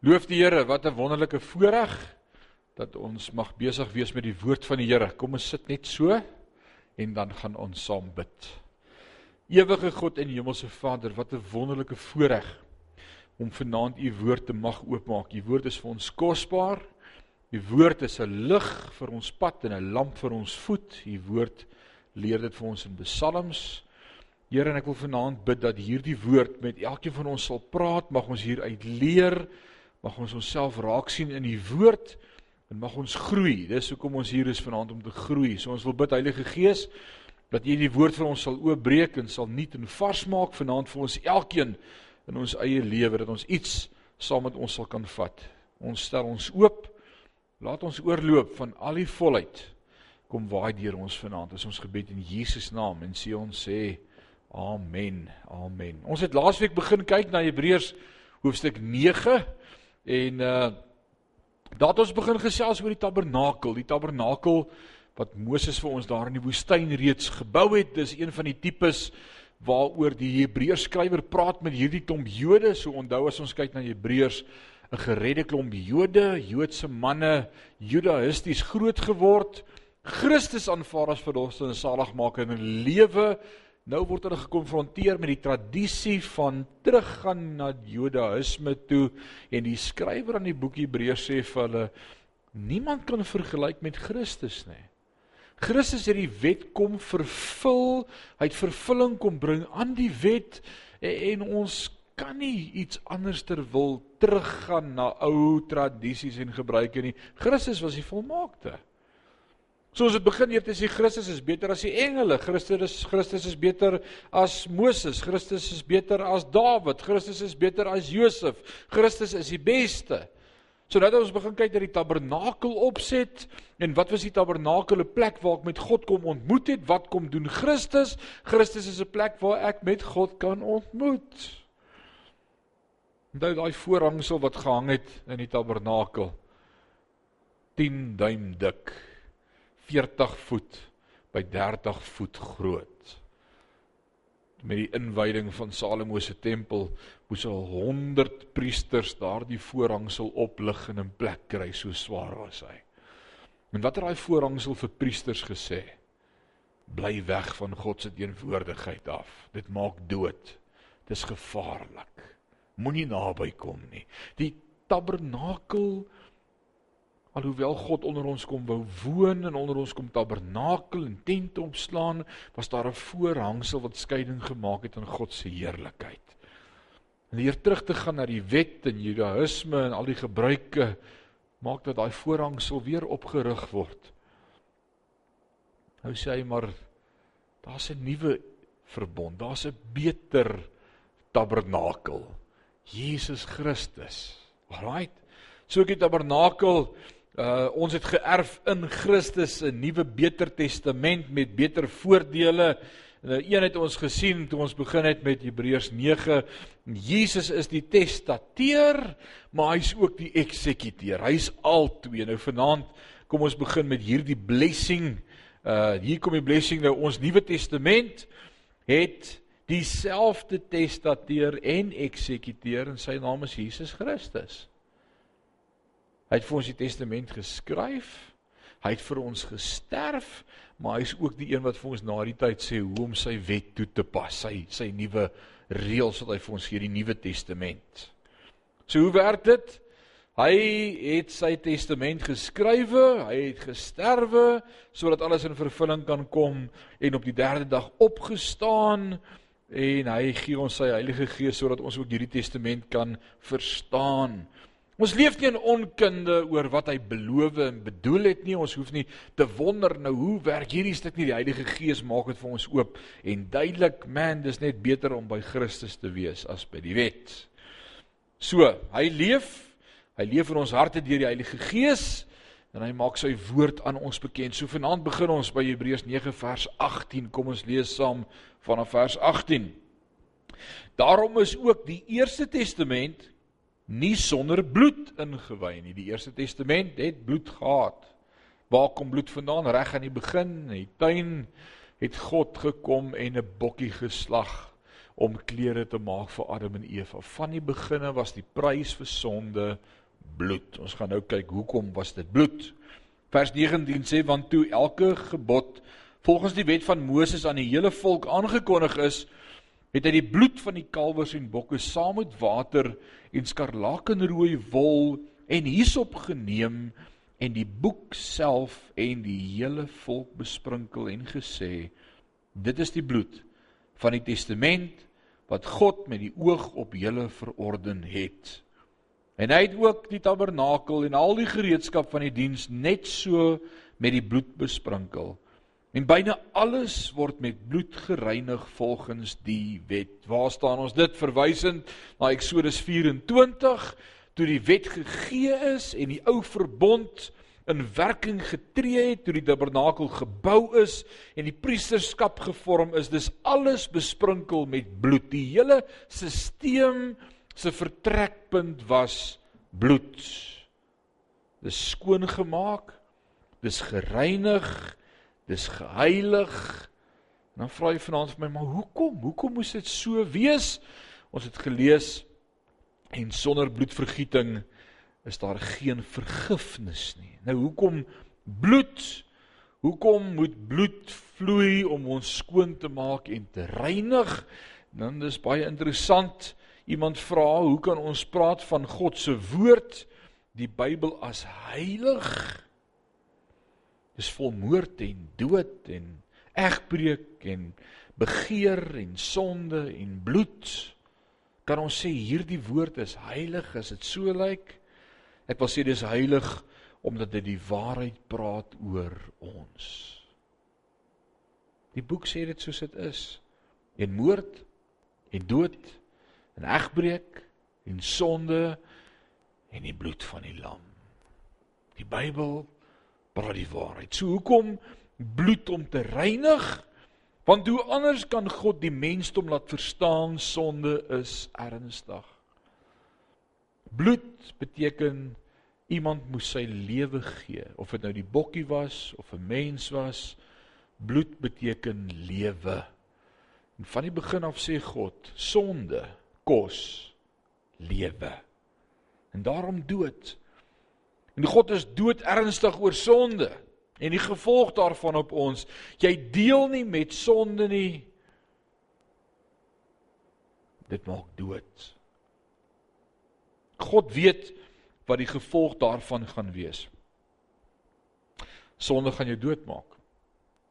Loof die Here, wat 'n wonderlike voorreg dat ons mag besig wees met die woord van die Here. Kom ons sit net so en dan gaan ons saam bid. Ewige God en Hemelse Vader, wat 'n wonderlike voorreg om vanaand u woord te mag oopmaak. U woord is vir ons kosbaar. U woord is 'n lig vir ons pad en 'n lamp vir ons voet. U woord leer dit vir ons in psalms. Here, en ek wil vanaand bid dat hierdie woord met elkeen van ons sal praat, mag ons hieruit leer Mag ons onsself raak sien in die woord en mag ons groei. Dis hoekom ons hier is vanaand om te groei. So ons wil bid Heilige Gees dat U die woord vir ons sal oopbreek en sal nuut en vars maak vanaand vir ons elkeen in ons eie lewe dat ons iets saam met ons sal kan vat. Ons stel ons oop. Laat ons oorloop van al die volheid kom waai deur ons vanaand. Dis ons gebed in Jesus naam en sê ons sê amen. Amen. Ons het laasweek begin kyk na Hebreërs hoofstuk 9 En uh daar het ons begin gesels oor die tabernakel, die tabernakel wat Moses vir ons daar in die woestyn reeds gebou het. Dis een van die tipes waaroor die Hebreërs skrywer praat met hierdie klomp Jode. So onthou as ons kyk na Hebreërs, 'n geredde klomp Jode, Joodse manne, judaïsties groot geword, Christus aanvaar as verlosser en saligmaker hulle lewe Nou word hulle gekonfronteer met die tradisie van teruggaan na Judaïsme toe en die skrywer aan die boek Hebreërs sê vir hulle niemand kan vergelyk met Christus nie. Christus het die wet kom vervul, hy het vervulling kom bring aan die wet en, en ons kan nie iets anders ter wil teruggaan na ou tradisies en gebruike nie. Christus was die volmaakte. Soos dit begin hier te sê Christus is beter as die engele. Christus is Christus is beter as Moses. Christus is beter as Dawid. Christus is beter as Josef. Christus is die beste. So nou dat ons begin kyk na die tabernakel opset en wat was die tabernakel 'n plek waar ek met God kom ontmoet het? Wat kom doen Christus? Christus is 'n plek waar ek met God kan ontmoet. Onthou daai voorhangsel wat gehang het in die tabernakel. 10 duim dik. 40 voet by 30 voet groot. Met die inwyding van Salomo se tempel moes al 100 priesters daardie voorhangsel oplig en in plek kry so swaar was hy. En wat het daai voorhangsel vir priesters gesê? Bly weg van God se teenwoordigheid af. Dit maak dood. Dit is gevaarlik. Moenie naby kom nie. Die tabernakel Alhoewel God onder ons kom wou woon en onder ons kom tabernakel en tente opslaan, was daar 'n voorhangsel wat skeiding gemaak het aan God se heerlikheid. En hier terug te gaan na die wet en Judaïsme en al die gebruike maak dat daai voorhangsel weer opgerig word. Nou sê hy maar daar's 'n nuwe verbond, daar's 'n beter tabernakel. Jesus Christus. Alraight. So ek die tabernakel Uh ons het geërf in Christus 'n nuwe beter testament met beter voordele. Nou een het ons gesien toe ons begin het met Hebreërs 9. Jesus is die testateur, maar hy's ook die eksekuteur. Hy's albei. Nou vanaand kom ons begin met hierdie blessing. Uh hier kom die blessing nou ons Nuwe Testament het dieselfde testateur en eksekuteur en sy naam is Jesus Christus. Hy het vir ons die testament geskryf. Hy het vir ons gesterf, maar hy is ook die een wat vir ons na die tyd sê hoe om sy wet toe te pas, sy sy nuwe reëls wat hy vir ons gee, die Nuwe Testament. So hoe werk dit? Hy het sy testament geskrywe, hy het gesterwe sodat alles in vervulling kan kom en op die derde dag opgestaan en hy gee ons sy Heilige Gees sodat ons ook hierdie testament kan verstaan. Ons leef nie in onkunde oor wat hy beloof en bedoel het nie. Ons hoef nie te wonder nou hoe werk hierdie stuk nie. Die Heilige Gees maak dit vir ons oop en duidelik, man, dis net beter om by Christus te wees as by die wet. So, hy leef, hy leef in ons harte deur die Heilige Gees en hy maak sy woord aan ons bekend. So vanaand begin ons by Hebreërs 9 vers 18. Kom ons lees saam vanaf vers 18. Daarom is ook die Eerste Testament nie sonder bloed ingewy nie. Die Eerste Testament het bloed gehad. Waar kom bloed vandaan? Reg aan die begin, in die tuin het God gekom en 'n bokkie geslag om klere te maak vir Adam en Eva. Van die beginne was die prys vir sonde bloed. Ons gaan nou kyk hoekom was dit bloed. Vers 19 sê want toe elke gebod volgens die wet van Moses aan die hele volk aangekondig is, het hy die bloed van die kalwers en bokke saam met water en skarlakenrooi wol en hisop geneem en die boek self en die hele volk besprinkel en gesê dit is die bloed van die testament wat God met die oog op julle verorden het. En hy het ook die tabernakel en al die gereedskap van die diens net so met die bloed besprinkel. En byna alles word met bloed gereinig volgens die wet. Waar staan ons dit verwysend na Eksodus 24 toe die wet gegee is en die ou verbond in werking getree het toe die tabernakel gebou is en die priesterskap gevorm is. Dis alles besprinkel met bloed. Die hele stelsel se vertrekpunt was bloed. Dis skoon gemaak dis gereinig dis geheilig en dan vra jy vanaand vir my maar hoekom hoekom moes dit so wees ons het gelees en sonder bloedvergieting is daar geen vergifnis nie. Nou hoekom bloed? Hoekom moet bloed vloei om ons skoon te maak en te reinig? Dan is baie interessant. Iemand vra, hoe kan ons praat van God se woord, die Bybel as heilig? Dis vol moord en dood en egbreek en begeer en sonde en bloed. Kan ons sê hierdie woord is heilig as dit so lyk? Ek wil sê dis heilig omdat dit die waarheid praat oor ons. Die boek sê dit soos dit is. En moord en dood en egbreek en sonde en die bloed van die lam. Die Bybel praat die waarheid. So hoekom bloed om te reinig? Want hoe anders kan God die mensdom laat verstaan sonde is ernstig? Bloed beteken iemand moes sy lewe gee, of dit nou die bokkie was of 'n mens was. Bloed beteken lewe. En van die begin af sê God, sonde kos lewe. En daarom dood. En God is dood ernstig oor sonde en die gevolg daarvan op ons. Jy deel nie met sonde nie. Dit maak dood. God weet wat die gevolg daarvan gaan wees. Sonde gaan jou doodmaak.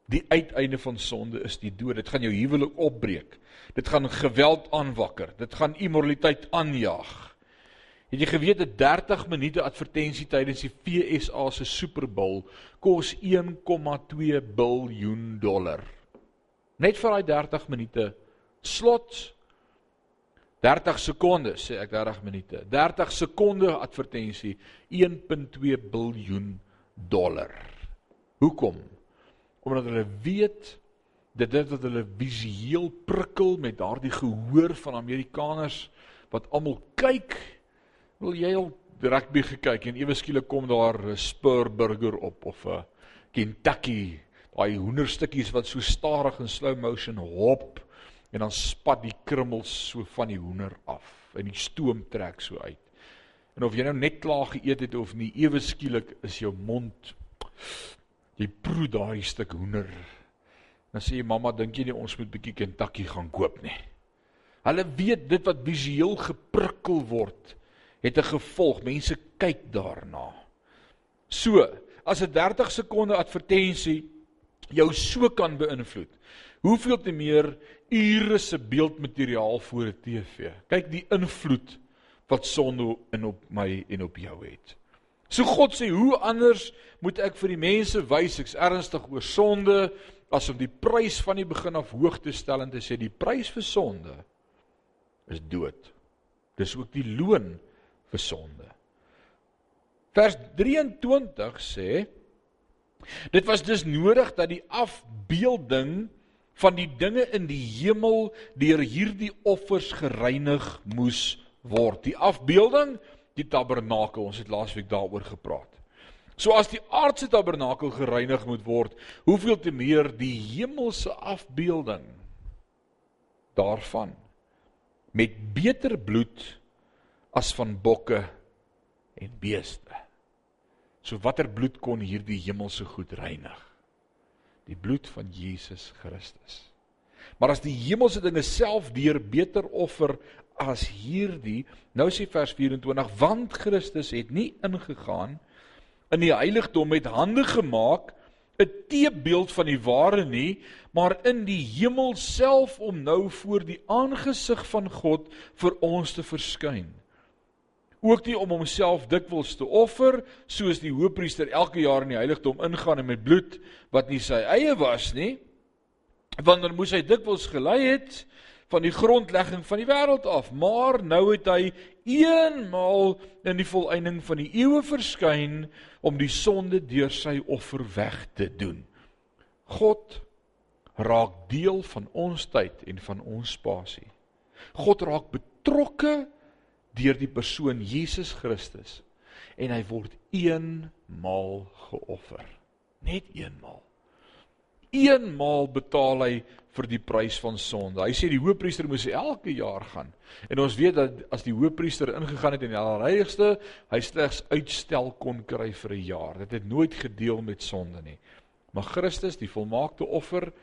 Die uiteinde van sonde is die dood. Dit gaan jou huwelik opbreek. Dit gaan geweld aanwakker. Dit gaan immoraliteit aanjaag. Het jy geweet dat 30 minute advertensie tydens die FSA se Super Bowl kos 1,2 biljoen dollar? Net vir daai 30 minute slots 30 sekondes sê ek 30 minute. 30 sekonde advertensie 1.2 biljoen dollar. Hoekom? Omdat hulle weet dat dit wat hulle visueel prikkel met daardie gehoor van Amerikaners wat almal kyk, wil jy al rugby gekyk en ewe skielik kom daar 'n Spur burger op of 'n Kentucky, daai hoenderstukkies wat so stadig in slow motion hop en dan spat die krummels so van die hoender af en die stoom trek so uit. En of jy nou net klaar geëet het of nie, ewe skielik is jou mond jy proe daai stuk hoender. Dan sê jy mamma, dink jy nie ons moet bietjie Kentucky gaan koop nie? Hulle weet dit wat visueel geprikkel word, het 'n gevolg. Mense kyk daarna. So, as 'n 30 sekonde advertensie jou so kan beïnvloed, hoeveel te meer ure se beeldmateriaal voor 'n TV. Kyk die invloed wat sonde in op my en op jou het. So God sê, hoe anders moet ek vir die mense wys ek's ernstig oor sonde as om die prys van die begin af hoog te stel en te sê die prys vir sonde is dood. Dis ook die loon vir sonde. Vers 23 sê dit was dus nodig dat die afbeelding van die dinge in die hemel deur hierdie offers gereinig moes word. Die afbeelding, die tabernakel, ons het laasweek daaroor gepraat. So as die aardse tabernakel gereinig moet word, hoeveel te meer die hemelse afbeelding daarvan. met beter bloed as van bokke en beeste. So watter bloed kon hierdie hemelse goed reinig? Die bloed van Jesus Christus. Maar as die hemelse dinge self deur beter offer as hierdie, nou sê vers 24, want Christus het nie ingegaan in die heiligdom met hande gemaak 'n teebeeld van die ware nie, maar in die hemel self om nou voor die aangesig van God vir ons te verskyn. Ook nie om homself dikwels te offer, soos die hoofpriester elke jaar in die heiligdom ingaan en met bloed wat nie sy eie was nie, want dan moes hy dikwels gelei het van die grondlegging van die wêreld af, maar nou het hy eenmaal in die volëinding van die eeue verskyn om die sonde deur sy offer weg te doen. God raak deel van ons tyd en van ons spasie. God raak betrokke deur die persoon Jesus Christus en hy word eenmaal geoffer. Net eenmaal. Eenmaal betaal hy vir die prys van sonde. Hy sê die hoofpriester moes elke jaar gaan. En ons weet dat as die hoofpriester ingegaan het in die allerheiligste, hy slegs uitstel kon kry vir 'n jaar. Dit het nooit gedeel met sonde nie. Maar Christus, die volmaakte offer,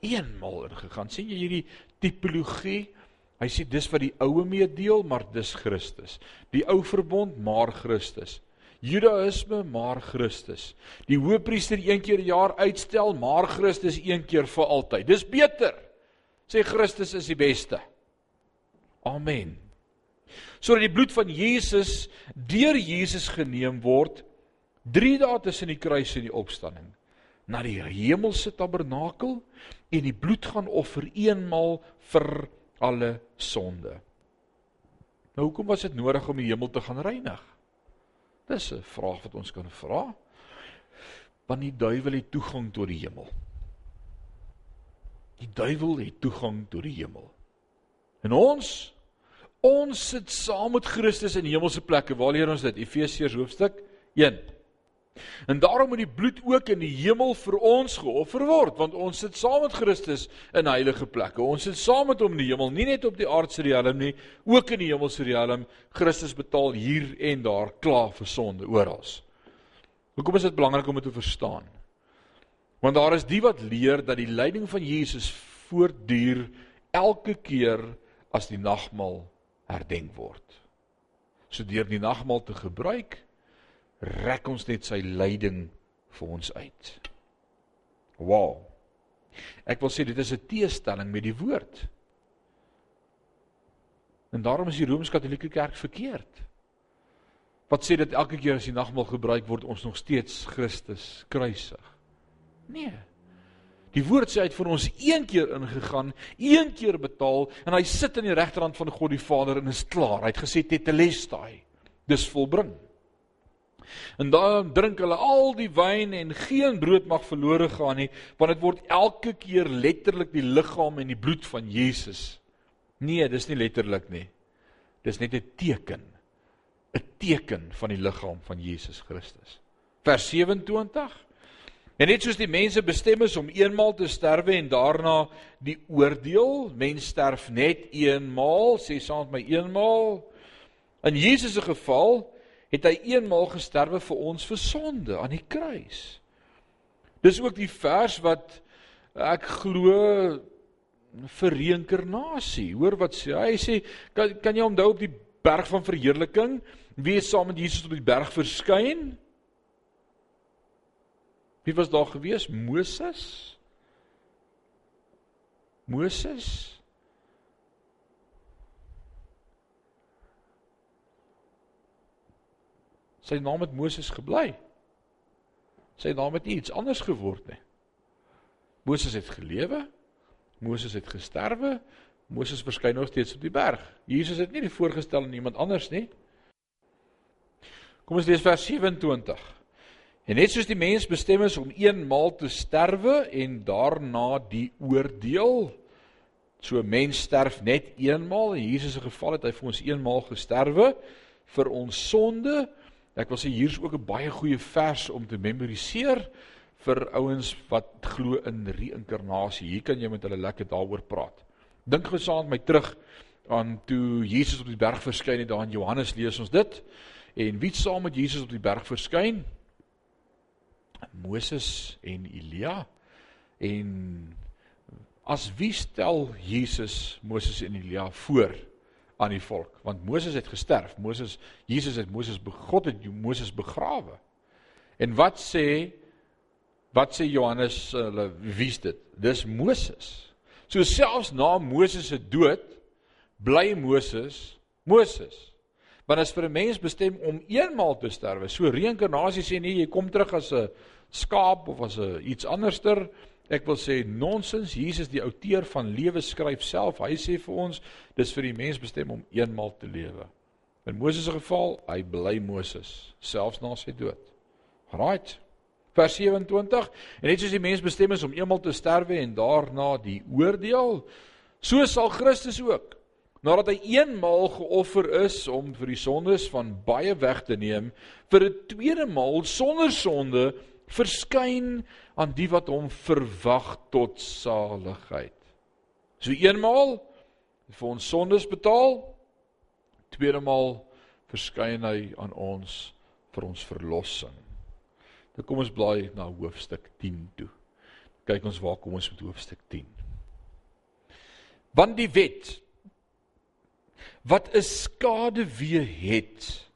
eenmal ingegaan. sien jy hierdie tipologie? Hy sê dis wat die oue mee deel, maar dis Christus. Die ou verbond, maar Christus. Judaïsme maar Christus. Die hoofpriester een keer per jaar uitstel, maar Christus een keer vir altyd. Dis beter. Sê Christus is die beste. Amen. Sodat die bloed van Jesus deur Jesus geneem word 3 dae tussen die kruis en die opstanding na die hemelse tabernakel en die bloed gaan offer eenmal vir alle sonde. Nou hoekom was dit nodig om die hemel te gaan reinig? Dis 'n vraag wat ons kan vra. Want die duiwel het toegang tot die hemel. Die duiwel het toegang tot die hemel. En ons ons sit saam met Christus in hemelse plekke. Waar leer ons dit? Efesiërs hoofstuk 1. En daarom moet die bloed ook in die hemel vir ons geoffer word, want ons sit saam met Christus in heilige plekke. Ons sit saam met hom in die hemel, nie net op die aardse riem nie, ook in die hemelse riem. Christus betaal hier en daar klaar vir sonde oral. Hoekom is dit belangrik om dit te verstaan? Want daar is die wat leer dat die lyding van Jesus voortduur elke keer as die nagmaal herdenk word. So deur die nagmaal te gebruik, rek ons net sy lyding vir ons uit. Wow. Ek wil sê dit is 'n teestelling met die woord. En daarom is die Rooms-Katolieke Kerk verkeerd. Wat sê dat elke keer as die nagmaal gebruik word ons nog steeds Christus kruisig? Nee. Die woord sê hy het vir ons een keer ingegaan, een keer betaal en hy sit aan die regterhand van God die Vader en is klaar. Hy het gesê tetelestai. Dis volbring. En dan drink hulle al die wyn en geen brood mag verlore gaan nie, want dit word elke keer letterlik die liggaam en die bloed van Jesus. Nee, dis nie letterlik nie. Dis net 'n teken. 'n Teken van die liggaam van Jesus Christus. Vers 27 En net soos die mense bestem is om eenmaal te sterwe en daarna die oordeel, mens sterf net eenmaal, sê saam met my eenmaal. In Jesus se geval het hy eenmaal gesterwe vir ons vir sonde aan die kruis. Dis ook die vers wat ek glo vir reïnkarnasie. Hoor wat sê hy? Hy sê kan kan jy onthou op die berg van verheerliking wie is saam met Jesus op die berg verskyn? Wie was daar gewees? Moses? Moses? Sy naam het Moses gebly. Sy naam het nie iets anders geword nie. Moses het gelewe. Moses het gesterwe. Moses verskyn nog steeds op die berg. Jesus het nie die voorgestel aan iemand anders nie. Kom ons lees vers 27. En net soos die mens bestem is om eenmaal te sterwe en daarna die oordeel, so mens sterf net eenmaal. In Jesus se geval het hy vir ons eenmaal gesterwe vir ons sonde Ek wil sê hier's ook 'n baie goeie vers om te memoriseer vir ouens wat glo in reïnkarnasie. Hier kan jy met hulle lekker daaroor praat. Dink gesaam met my terug aan toe Jesus op die berg verskyn het daar in Johannes lees ons dit. En wie saam met Jesus op die berg verskyn? Moses en Elia. En as wie stel Jesus Moses en Elia voor aan die volk? Want Moses het gesterf. Moses Jesus het Moses God het Moses begrawe. En wat sê wat sê Johannes hulle wie is dit? Dis Moses. So selfs na Moses se dood bly Moses Moses. Want as vir 'n mens bestem om eenmaal te sterwe, so reïnkarnasie sê nee, jy kom terug as 'n skaap of as 'n iets anderster. Ek wil sê nonsens. Jesus die outeur van lewe skryf self. Hy sê vir ons dis vir die mens bestem om eenmaal te lewe. In Moses se geval, hy bly Moses selfs na sy dood. Right. Vers 27 en net soos die mens bestem is om eenmaal te sterwe en daarna die oordeel, so sal Christus ook nadat hy eenmaal geoffer is om vir die sondes van baie weg te neem, vir 'n tweede maal sonder sonde verskyn aan die wat hom verwag tot saligheid. So eenmaal vir ons sondes betaal, tweede maal verskyn hy aan ons vir ons verlossing. Dan kom ons blaai na hoofstuk 10 toe. Kyk ons waar kom ons met hoofstuk 10. Want die wet wat 'n skade weer het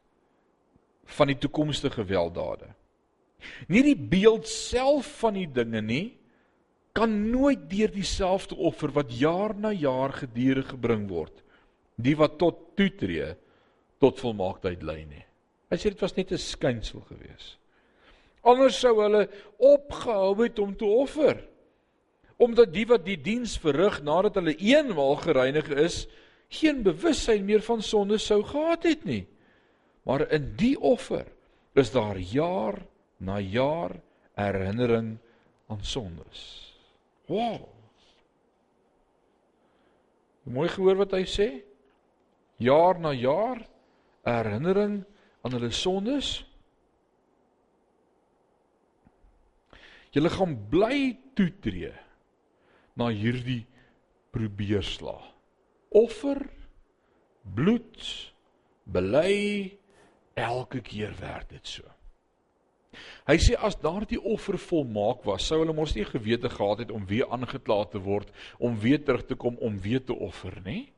van die toekomstige weldadige Nie die beeld self van die dinge nie kan nooit deur dieselfde offer wat jaar na jaar gedurig gebring word, die wat tot toetree tot volmaaktheid lei nie. Hy sê dit was net 'n skynsel geweest. Anders sou hulle opgehou het om te offer. Omdat die wat die diens verrig nadat hulle eenmaal gereinig is, geen bewussyn meer van sonde sou gehad het nie. Maar in die offer is daar jaar na jaar herinnering aan sondes. Wow. Mooi gehoor wat hy sê? Jaar na jaar herinnering aan hulle sondes. Julle gaan bly toetree na hierdie probeerslag. Offer bloed bely elke keer werk dit so. Hy sê as daardie offer volmaak was, sou hulle mos nie gewete gehad het om weer aangekla te word, om weer terug te kom om weer te offer, nê?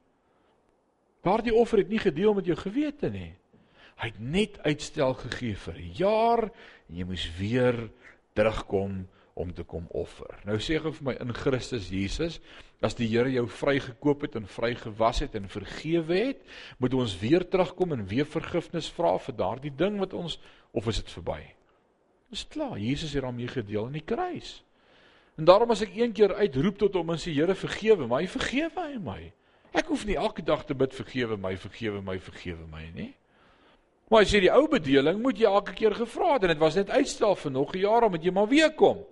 Daardie offer het nie gedeel met jou gewete nie. Hy het net uitstel gegee vir 'n jaar en jy moes weer terugkom om te kom offer. Nou sê gou vir my in Christus Jesus, as die Here jou vrygekoop het en vrygewas het en vergewe het, moet ons weer terugkom en weer vergifnis vra vir daardie ding wat ons of is dit verby? Dis klaar. Jesus het daarmee gedeel aan die kruis. En daarom as ek een keer uitroep tot hom en sê Here vergewe my, vergewe hy my. Ek hoef nie elke dag te bid vergewe my, vergewe my, vergewe my nie. Maar as jy die ou bedeling moet jy elke keer gevra het en dit was net uitstel vir nog 'n jaar om dit jy maar weer kom.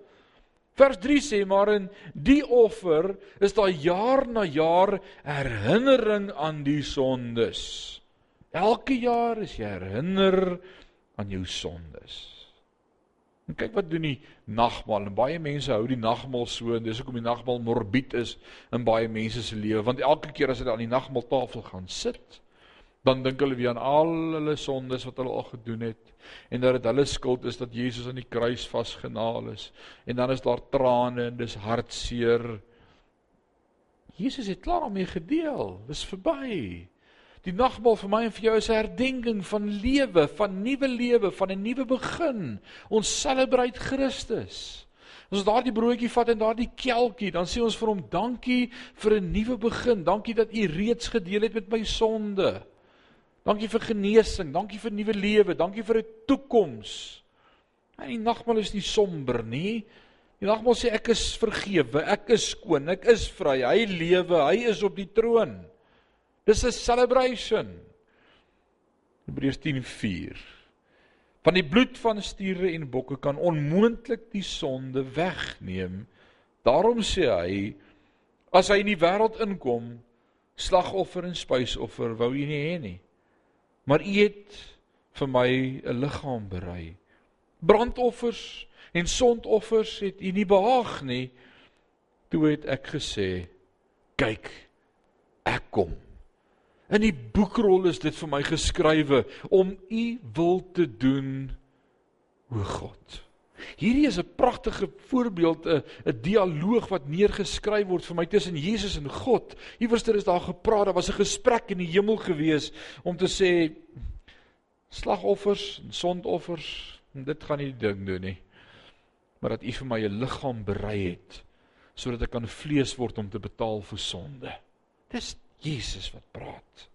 Vers 3 sê maar in die offer is daar jaar na jaar herinnering aan die sondes. Elke jaar is jy herinner aan jou sondes. En kyk wat doen die nagmaal. En baie mense hou die nagmaal so en dis hoekom die nagmaal morbied is in baie mense se lewe, want elke keer as hulle aan die nagmaaltafel gaan sit, dan dink hulle weer aan al hulle sondes wat hulle al gedoen het en dat dit hulle skuld is dat Jesus aan die kruis vasgenaal is. En dan is daar trane en dis hartseer. Jesus het klaar daarmee gedeel. Dis verby. Die nagmaal vir my en vir jou is 'n herdenking van lewe, van nuwe lewe, van 'n nuwe begin. Ons celebrate Christus. As ons daardie broodjie vat en daardie kelkie, dan sê ons vir hom dankie vir 'n nuwe begin. Dankie dat u reeds gedeel het met my sonde. Dankie vir genesing, dankie vir nuwe lewe, dankie vir 'n toekoms. En die nagmaal is nie somber nie. Die nagmaal sê ek is vergewe, ek is skoon, ek is vry. Hy lewe, hy is op die troon. Dis 'n celebration. Hebreërs 10:4. Van die bloed van stiere en bokke kan onmoontlik die sonde wegneem. Daarom sê hy as hy in die wêreld inkom, slagoffer en spysoffer wou u nie hê nie. Maar u het vir my 'n liggaam berei. Brandoffers en sondoffers het u nie behaag nie. Toe het ek gesê, kyk, ek kom In die boekrol is dit vir my geskrywe om u wil te doen o God. Hierdie is 'n pragtige voorbeeld 'n 'n dialoog wat neergeskryf word vir my tussen Jesus en God. Iewerster is daar gepraat, daar was 'n gesprek in die hemel gewees om te sê slagoffers en sondoffers, dit gaan nie die ding doen nie. Maar dat U vir my 'n liggaam berei het sodat ek kan vlees word om te betaal vir sonde. Dis Jesus wat praat.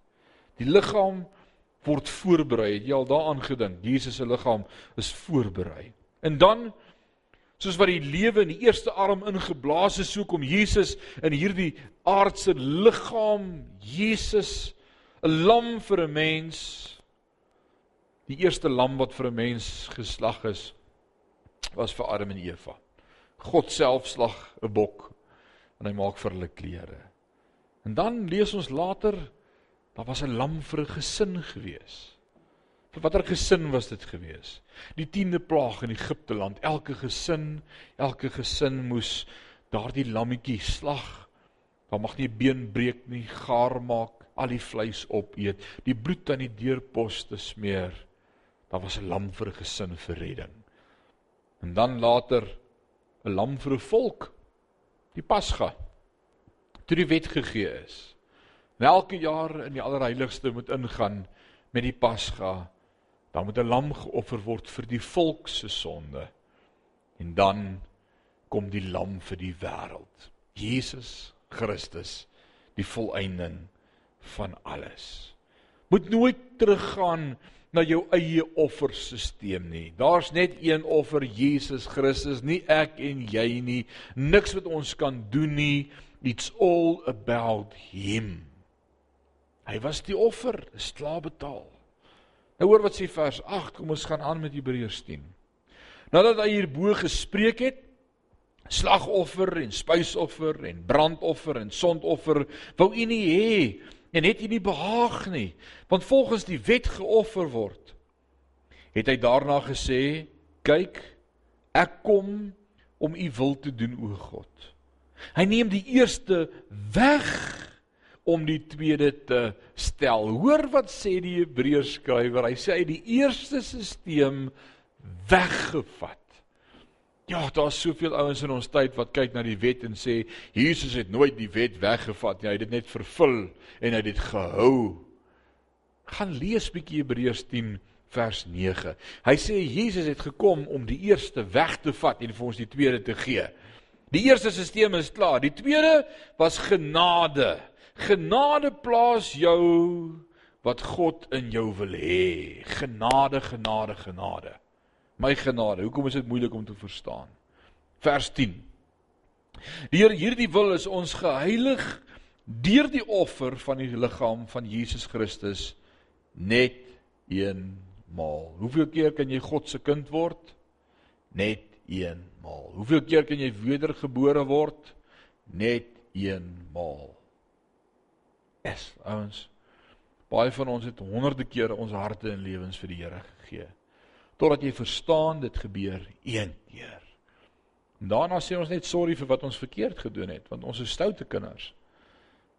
Die liggaam word voorberei. Het jy al daaraan gedink? Jesus se liggaam is voorberei. En dan soos wat die lewe in die eerste arm ingeblaas is, so kom Jesus in hierdie aardse liggaam, Jesus, 'n lam vir 'n mens. Die eerste lam wat vir 'n mens geslag is, was vir Adam en Eva. God self slag 'n bok en hy maak vir hulle klere. En dan lees ons later, daar was 'n lam vir 'n gesin gewees. Vir watter gesin was dit gewees? Die 10de plaag in Egipte land. Elke gesin, elke gesin moes daardie lammetjie slag. Daar mag nie 'n been breek nie, gaar maak, al die vleis opeet, die bloed aan die deurposte smeer. Daar was 'n lam vir 'n gesin vir redding. En dan later 'n lam vir 'n volk. Die Pasga. Toe die wet gegee is. En elke jaar in die allerheiligste moet ingaan met die Pasga dan moet 'n lam geoffer word vir die volk se sonde. En dan kom die lam vir die wêreld. Jesus Christus, die volëinding van alles. Moet nooit teruggaan na jou eie offerstelsel nie. Daar's net een offer, Jesus Christus, nie ek en jy nie. Niks wat ons kan doen nie. It's all about him. Hy was die offer, is klaar betaal. Nou hoor wat sê vers 8, kom ons gaan aan met Hebreërs 10. Nadat hy hierbo gespreek het, slagoffer en spysoffer en brandoffer en sondoffer wou u nie hê en het u nie behaag nie, want volgens die wet geoffer word. Het hy daarna gesê, kyk, ek kom om u wil te doen o God. Hy neem die eerste weg om die tweede te stel. Hoor wat sê die Hebreërs skrywer? Hy sê hy die eerste stelsel weggevat. Ja, daar's soveel ouens in ons tyd wat kyk na die wet en sê Jesus het nooit die wet weggevat nie. Hy het dit net vervul en hy het dit gehou. Gaan lees bietjie Hebreërs 10 vers 9. Hy sê Jesus het gekom om die eerste weg te vat en vir ons die tweede te gee. Die eerste stelsel is klaar. Die tweede was genade. Genade plaas jou wat God in jou wil hê. Genade, genade, genade. My genade. Hoekom is dit moeilik om te verstaan? Vers 10. Die Here hierdie wil is ons geheilig deur die offer van die liggaam van Jesus Christus net eenmaal. Hoeveel keer kan jy God se kind word? Net eenmaal. Hoeveel keer kan jy wedergebore word? Net eenmaal is. Ouens, baie van ons het honderde kere ons harte en lewens vir die Here gegee. Totdat jy verstaan dit gebeur een keer. En daarna sê ons net sorry vir wat ons verkeerd gedoen het, want ons is stoute kinders.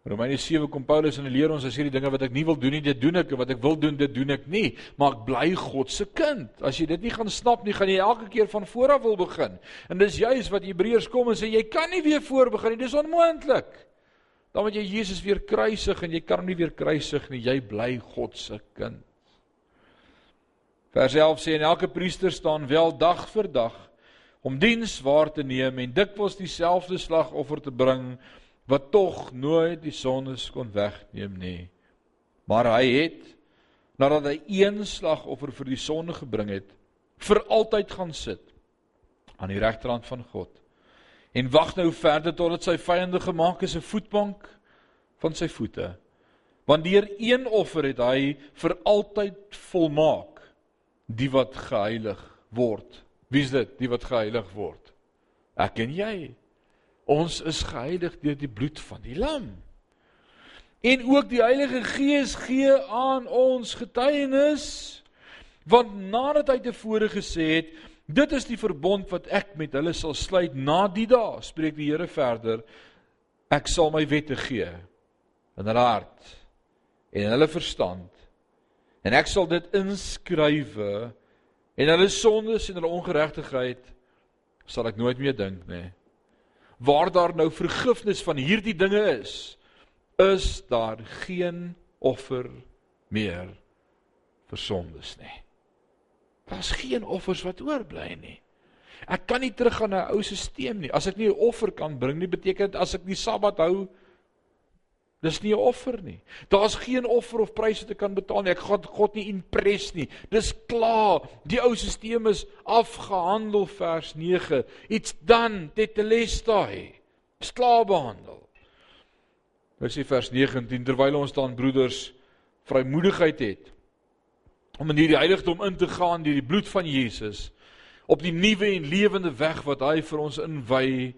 Romeine 7 kom Paulus en hy leer ons as hierdie dinge wat ek nie wil doen nie, dit doen ek en wat ek wil doen, dit doen ek nie, maar ek bly God se kind. As jy dit nie gaan snap nie, gaan jy elke keer van voor af wil begin. En dis juist wat Hebreërs kom en sê jy kan nie weer voor begin nie, dis onmoontlik. Dan moet jy Jesus weer kruisig en jy kan hom nie weer kruisig nie. Jy bly God se kind. Vers 11 sê en elke priester staan wel dag vir dag om diens waar te neem en dikwels dieselfde slagoffer te bring wat tog nooit die sondes kon wegneem nie. Maar hy het nadat hy een slagoffer vir die sonde gebring het, vir altyd gaan sit aan die regterhand van God en wag nou verder totdat sy vyande gemaak is 'n voetbank van sy voete. Want deur een offer het hy vir altyd volmaak die wat geheilig word. Wie's dit? Die wat geheilig word. Ek en jy. Ons is geheilig deur die bloed van die lam. En ook die Heilige Gees gee aan ons getuienis want nadat hy tevore gesê het Dit is die verbond wat ek met hulle sal sluit na die dae, spreek die Here verder. Ek sal my wette gee in hulle hart en hulle verstand. En ek sal dit inskrywe en hulle sondes en hulle ongeregtigheid sal ek nooit meer dink nie. Waar daar nou vergifnis van hierdie dinge is, is daar geen offer meer vir sondes nie. Daar's geen offers wat oorbly nie. Ek kan nie teruggaan na 'n ou stelsel nie. As ek nie 'n offer kan bring nie, beteken dit as ek die Sabbat hou, dis nie 'n offer nie. Daar's geen offer of prys wat ek kan betaal nie. Ek gaan God nie impress nie. Dis klaar. Die ou stelsel is afgehandel vers 9. It's done. Tetelestai. Dis klaar behandel. Nou sê vers 19 terwyl ons dan broeders vrymoedigheid het om in hierdie heiligdom in te gaan deur die bloed van Jesus op die nuwe en lewende weg wat hy vir ons inwy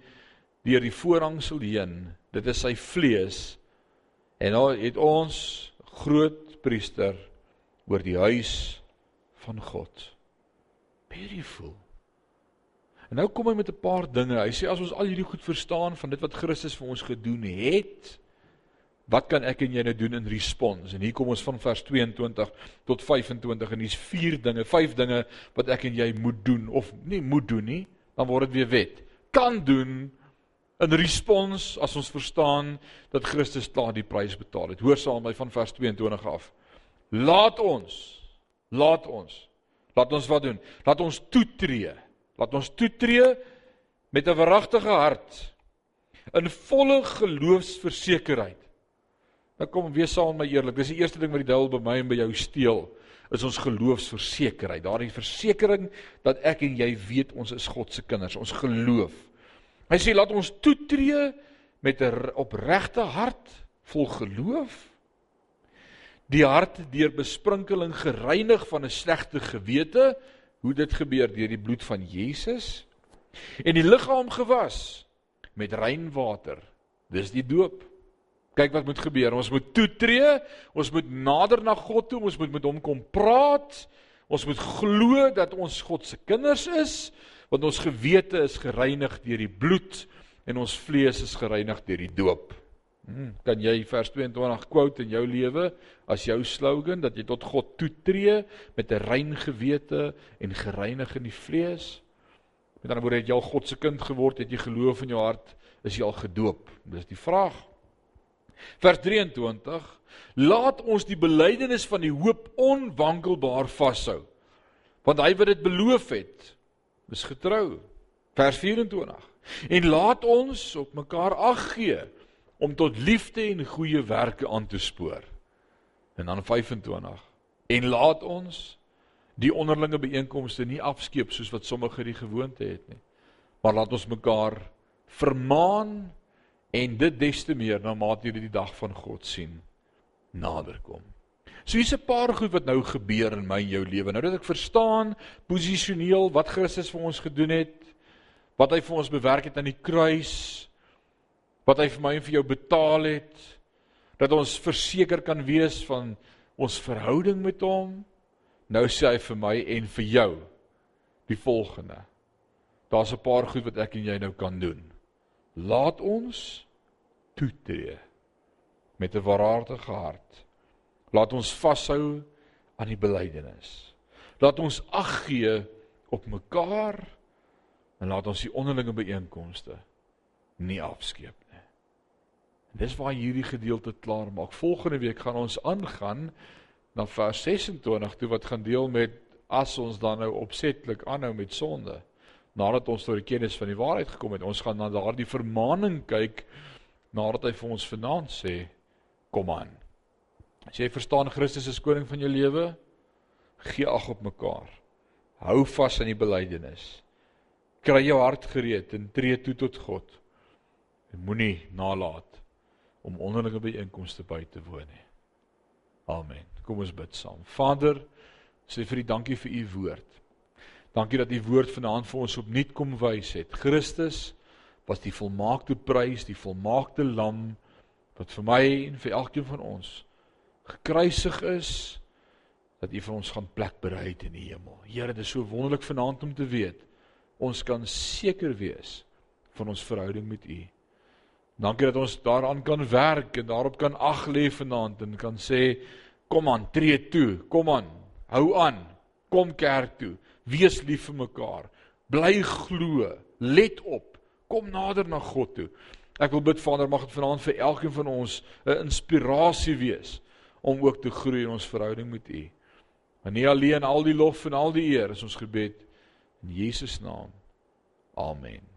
deur die voorhangsel heen. Dit is sy vlees. En nou het ons groot priester oor die huis van God. Beautiful. En nou kom hy met 'n paar dinge. Hy sê as ons al hierdie goed verstaan van dit wat Christus vir ons gedoen het, Wat kan ek en jy nou doen in respons? En hier kom ons van vers 22 tot 25 en hier's vier dinge, vyf dinge wat ek en jy moet doen of nie moet doen nie, dan word dit weer wet. Kan doen in respons as ons verstaan dat Christus klaar die prys betaal het. Hoor saam my van vers 22 af. Laat ons laat ons laat ons wat doen? Laat ons toetree. Laat ons toetree met 'n verragtige hart in volle geloofsversekerheid Nou kom wees saam met my eerlik. Dis die eerste ding wat die duiwel by my en by jou steel, is ons geloofsversekerheid. Daardie versekering dat ek en jy weet ons is God se kinders, ons geloof. Hy sê laat ons toetree met 'n opregte hart vol geloof. Die hart deur besprinkeling gereinig van 'n slegte gewete, hoe dit gebeur deur die bloed van Jesus en die liggaam gewas met rein water. Dis die doop. Kyk wat moet gebeur. Ons moet toetree, ons moet nader na God toe, ons moet met hom kom praat. Ons moet glo dat ons God se kinders is, want ons gewete is gereinig deur die bloed en ons vlees is gereinig deur die doop. Hmm, kan jy vers 22 quote in jou lewe as jou slogan dat jy tot God toetree met 'n rein gewete en gereinig in die vlees? Met ander woorde, het jy al God se kind geword, het jy geloof in jou hart, is jy al gedoop? Dis die vraag. Vers 23: Laat ons die belydenis van die hoop onwankelbaar vashou. Want hy wat dit beloof het, is getrou. Vers 24: En laat ons op mekaar ag gee om tot liefde en goeie werke aan te spoor. En dan 25: En laat ons die onderlinge byeenkomste nie afskeep soos wat sommige die gewoonte het nie. Maar laat ons mekaar vermaan en dit des te meer na mate jy die dag van God sien naderkom. So hier's 'n paar goed wat nou gebeur in my en jou lewe. Nou dat ek verstaan posisioneel wat Christus vir ons gedoen het, wat hy vir ons bewerk het aan die kruis, wat hy vir my en vir jou betaal het, dat ons verseker kan wees van ons verhouding met hom. Nou sê hy vir my en vir jou die volgende. Daar's 'n paar goed wat ek en jy nou kan doen. Laat ons toetree met 'n waaragtige hart. Laat ons vashou aan die belydenis. Laat ons ag gee op mekaar en laat ons die onderlinge byeenkomste nie afskeep nie. En dis waar hierdie gedeelte klaar maak. Volgende week gaan ons aangaan na vers 26 toe wat gaan deel met as ons dan nou opsetlik aanhou met sonde nadat ons tot die kennis van die waarheid gekom het. Ons gaan na daardie vermaaning kyk nadat hy vir ons vanaand sê kom aan. As jy verstaan Christus is koning van jou lewe, gee ag op mekaar. Hou vas aan die belydenis. Kry jou hart gereed en tree toe tot God. En moenie nalat om onderlinge byeenkomste by te woon nie. Amen. Kom ons bid saam. Vader, sê vir U dankie vir U woord. Dankie dat U woord vanaand vir ons opnuut kom wys het. Christus was die volmaakte prys, die volmaakte lam wat vir my en vir elkeen van ons gekruisig is dat U vir ons gaan plek berei het in die hemel. Here, dit is so wonderlik vanaand om te weet ons kan seker wees van ons verhouding met U. Dankie dat ons daaraan kan werk en daarop kan ag lê vanaand en kan sê kom aan, tree toe, kom aan, hou aan, kom kerk toe, wees lief vir mekaar, bly glo, let op, kom nader na God toe. Ek wil bid Vader mag dit vanaand vir elkeen van ons 'n inspirasie wees om ook te groei in ons verhouding met U. Want nie alleen al die lof en al die eer is ons gebed in Jesus naam. Amen.